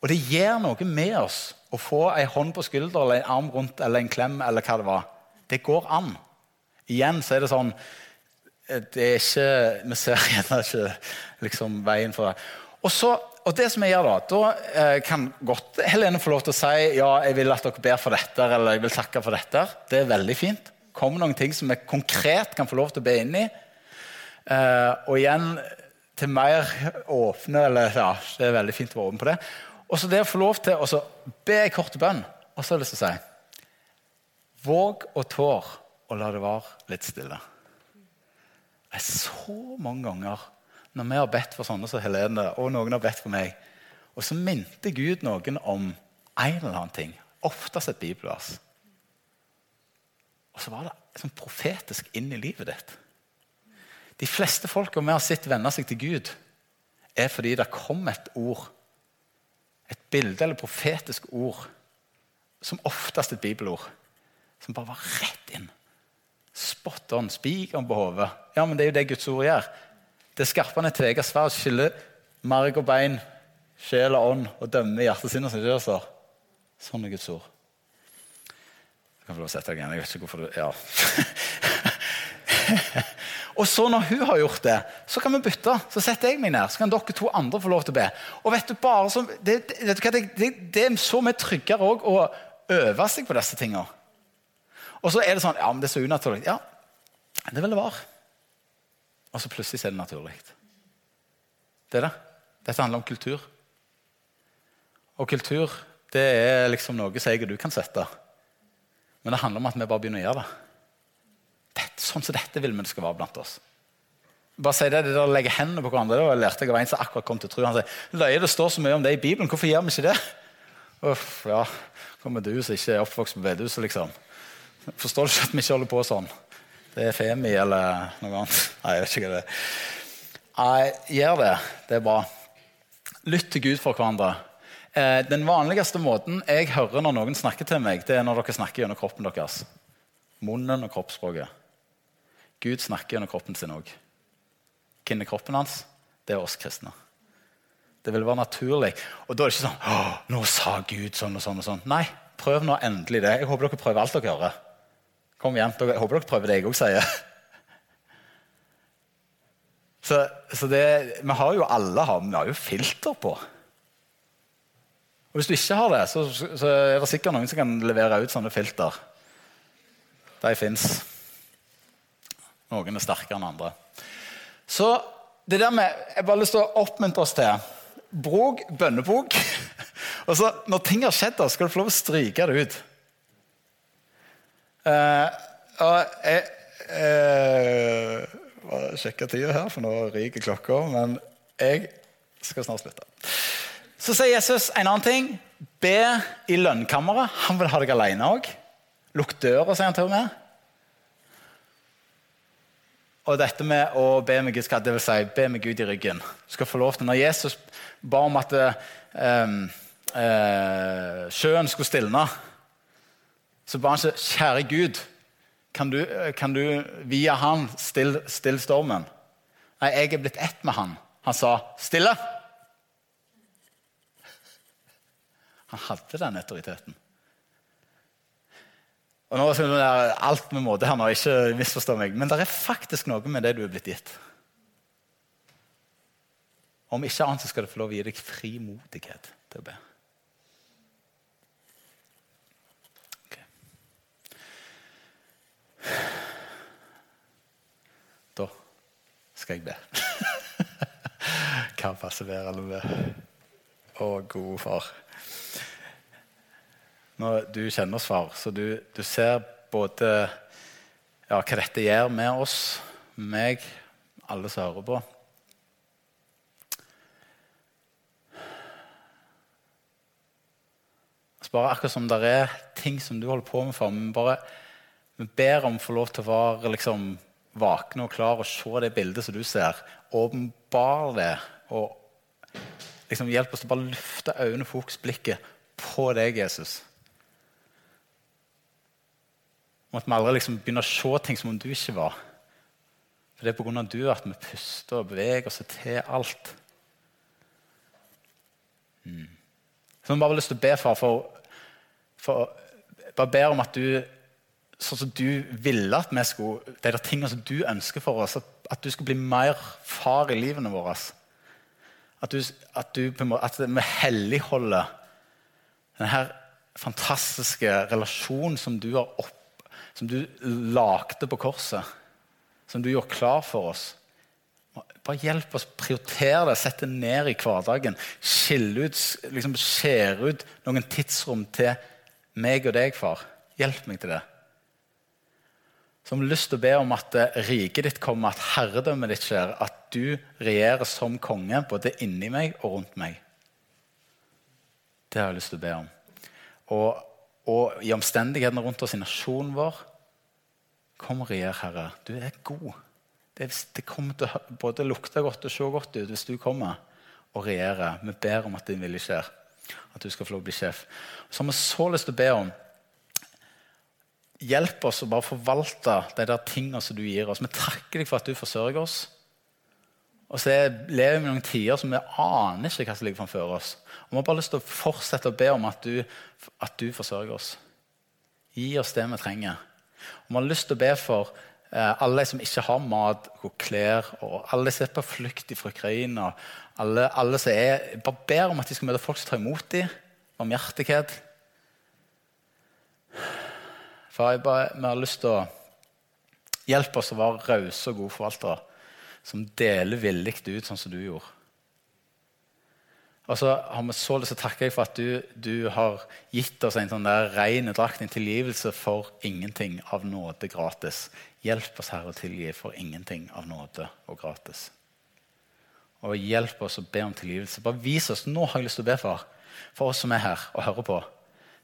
Og det gjør noe med oss å få en hånd på skulder eller en arm rundt eller en klem. eller hva Det var. Det går an. Igjen så er det sånn det er ikke, Vi ser gjerne ikke liksom, veien for det. Og, så, og det som jeg gjør Da da eh, kan godt Helene få lov til å si ja, jeg vil at dere ber for dette eller jeg vil takke for dette. Det er veldig fint. Kom noen ting som vi konkret kan få lov til å be inn i. Eh, og igjen til mer åpne eller ja, Det er veldig fint å være åpen på det. Og så det å få lov til å be en kort bønn, og så har jeg lyst til å si Våg og tår og la det være litt stille. Det er så mange ganger når vi har bedt for sånne som Helene, og noen har bedt for meg, og så minte Gud noen om en eller annen ting, oftest et bibelvers. Og så var det sånn profetisk inn i livet ditt. De fleste folka vi har sett venne seg til Gud, er fordi det kom et ord, et bilde eller profetisk ord, som oftest et bibelord, som bare var rett inn. Spot on, spikeren på hodet. Ja, men det er jo det Guds ord gjør. Det skarpende tveegget sverd skiller marg og bein, sjel og ånd og dømmer hjertet sitt som det står. Sånn er Guds ord. Jeg kan få lov å sette deg igjen. Jeg vet ikke hvorfor du Ja. Og så når hun har gjort det, så kan vi bytte. Så setter jeg meg ned, så kan dere to andre få lov til å be. Og vet du, bare så, det, det, det, det er så mye tryggere òg å øve seg på disse tingene. Og så er det sånn Ja, men det er så unaturlig. Ja, det vil det være. Og så plutselig er det naturlig. Det er det. Dette handler om kultur. Og kultur det er liksom noe som jeg og du kan sette. Men det handler om at vi bare begynner å gjøre det sånn som dette vil vi det skal være blant oss. Bare si det, det der å legge hendene på hverandre, det lærte jeg av en som akkurat kom til tro. Han sier løye det står så mye om det i Bibelen, hvorfor gjør vi ikke det? Uff, ja, kommer du som ikke er oppvokst på bedehuset, liksom. Forstår du ikke at vi ikke holder på sånn? Det er Femi eller noe annet. Nei, jeg vet ikke hva det er. Nei, gjør det. Det er bra. Lytt til Gud for hverandre. Eh, den vanligste måten jeg hører når noen snakker til meg, det er når dere snakker gjennom kroppen deres. Munnen og kroppsspråket. Gud snakker gjennom kroppen sin òg. Hvem er kroppen hans? Det er oss kristne. Det vil være naturlig. Og da er det ikke sånn nå sa Gud sånn og sånn og sånn. Nei, prøv nå endelig det. Jeg håper dere prøver alt dere hører. Kom igjen, Jeg håper dere prøver det jeg òg sier. Så, så det, vi har jo alle vi har jo filter på. Og Hvis du ikke har det, så, så er det sikkert noen som kan levere ut sånne filter. De fins. Noen er sterkere enn andre. Så det der med, Jeg bare lyst til å oppmuntre oss til Bruk bønnebok. Og så, når ting har skjedd, da, skal du få lov å stryke det ut. Uh, og jeg uh, sjekke tida her, for nå ryker klokka. Men jeg skal snart slutte. Så sier Jesus en annen ting. Be i lønnkammeret. Han vil ha deg alene òg. Lukk døra, sier han til og med. Og dette med å be med Gud, det vil si be med Gud i ryggen. Du skal få lov til, Når Jesus ba om at eh, eh, sjøen skulle stilne, så ba han ikke 'Kjære Gud, kan du, kan du via han stille, still stormen?' Nei, jeg er blitt ett med han. Han sa 'stille'. Han hadde den autoriteten. Og nå er det alt med måte her nå, ikke misforstå meg, Men det er faktisk noe med det du er blitt gitt. Om ikke annet så skal det få lov å gi deg frimodighet til å be. Okay. Da skal jeg be. Hva passer bedre enn å be? Å, gode far. Når du kjenner oss, far, så du, du ser både ja, hva dette gjør med oss, meg, alle som hører på. Bare akkurat som det er ting som du holder på med for, men bare vi ber om å få lov til å være liksom, våkne og klare og se det bildet som du ser. Åpenbar det. Og liksom, hjelp oss til å bare løfte øynene, fokus, blikket på deg, Jesus. Om at vi aldri liksom begynner å se ting som om du ikke var. For Det er pga. du at vi puster og beveger oss til alt. Mm. Så jeg bare lyst til å be, far, for, for bare ber om at du sånn som du ville at vi skulle, det er tingene som du ønsker for oss, at, du skal bli mer far i livene våre. At, du, at, du, at vi helligholder denne fantastiske relasjonen som du har opp som du lagde på korset, som du gjorde klar for oss. Bare hjelp oss prioritere det, sette det ned i hverdagen. Skille ut, liksom skjære ut noen tidsrom til meg og deg, far. Hjelp meg til det. Så har vi lyst til å be om at riket ditt kommer, at herredømmet ditt skjer, at du regjerer som konge både inni meg og rundt meg. Det har jeg lyst til å be om. Og og i omstendighetene rundt oss i nasjonen vår. Kom og regjer, Herre. Du er god. Det, det kommer til å både lukte godt og se godt ut hvis du kommer og regjerer. Vi ber om at din vilje skjer. At du skal få lov å bli sjef. Så har vi så lyst til å be om Hjelp oss å bare forvalte de der tingene som du gir oss. Vi takker deg for at du forsørger oss. Og så lever vi noen tider som vi aner ikke hva som ligger framfor oss. Og Vi har bare lyst til å fortsette å be om at du, at du forsørger oss. Gi oss det vi trenger. Og Vi har lyst til å be for eh, alle de som ikke har mat og klær, og alle som er på flukt fra Ukraina. Alle, alle som er, bare ber om at de skal møte folk som tar imot dem. Barmhjertighet. For jeg bare, vi har lyst til å hjelpe oss å være rause og gode forvaltere som deler villig ut sånn som du gjorde. Og så har vi så lyst til å takke deg for at du, du har gitt oss en sånn der ren drakt, en tilgivelse for ingenting av nåde gratis. Hjelp oss, Herre, å tilgi for ingenting av nåde og gratis. Og hjelp oss å be om tilgivelse. Bare vis oss. Nå har jeg lyst til å be for, for oss som er her og hører på.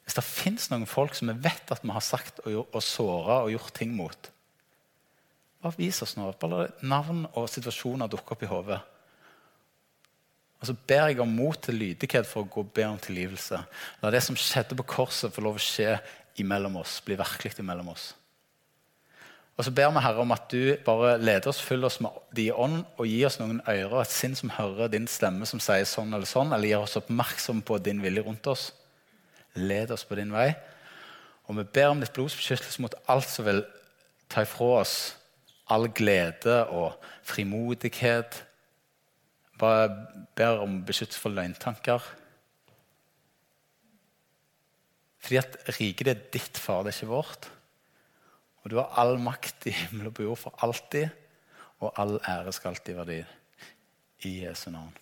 Hvis det fins noen folk som vi vet at vi har sagt og, og såra og gjort ting mot, bare vis oss nå. Bare navn og situasjoner dukke opp i hodet. Og så ber jeg om mot til lydighet for å gå og be om tilgivelse. La det som skjedde på korset, få lov å skje imellom oss, bli virkelig imellom oss. Og så ber vi Herre om at du bare leder oss, fyller oss med din ånd og gir oss noen ører og et sinn som hører din stemme som sier sånn eller sånn, eller gjør oss oppmerksom på din vilje rundt oss. Led oss på din vei. Og vi ber om ditt blods beskyttelse mot alt som vil ta ifra oss all glede og frimodighet. Bare ber om beskyttelse for løgntanker. Fordi at riket er ditt, far, det er ikke vårt. Og du har all makt i himmel og på jord for alltid, og all ære skal alltid være din. I Jesu navn.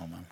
Amen.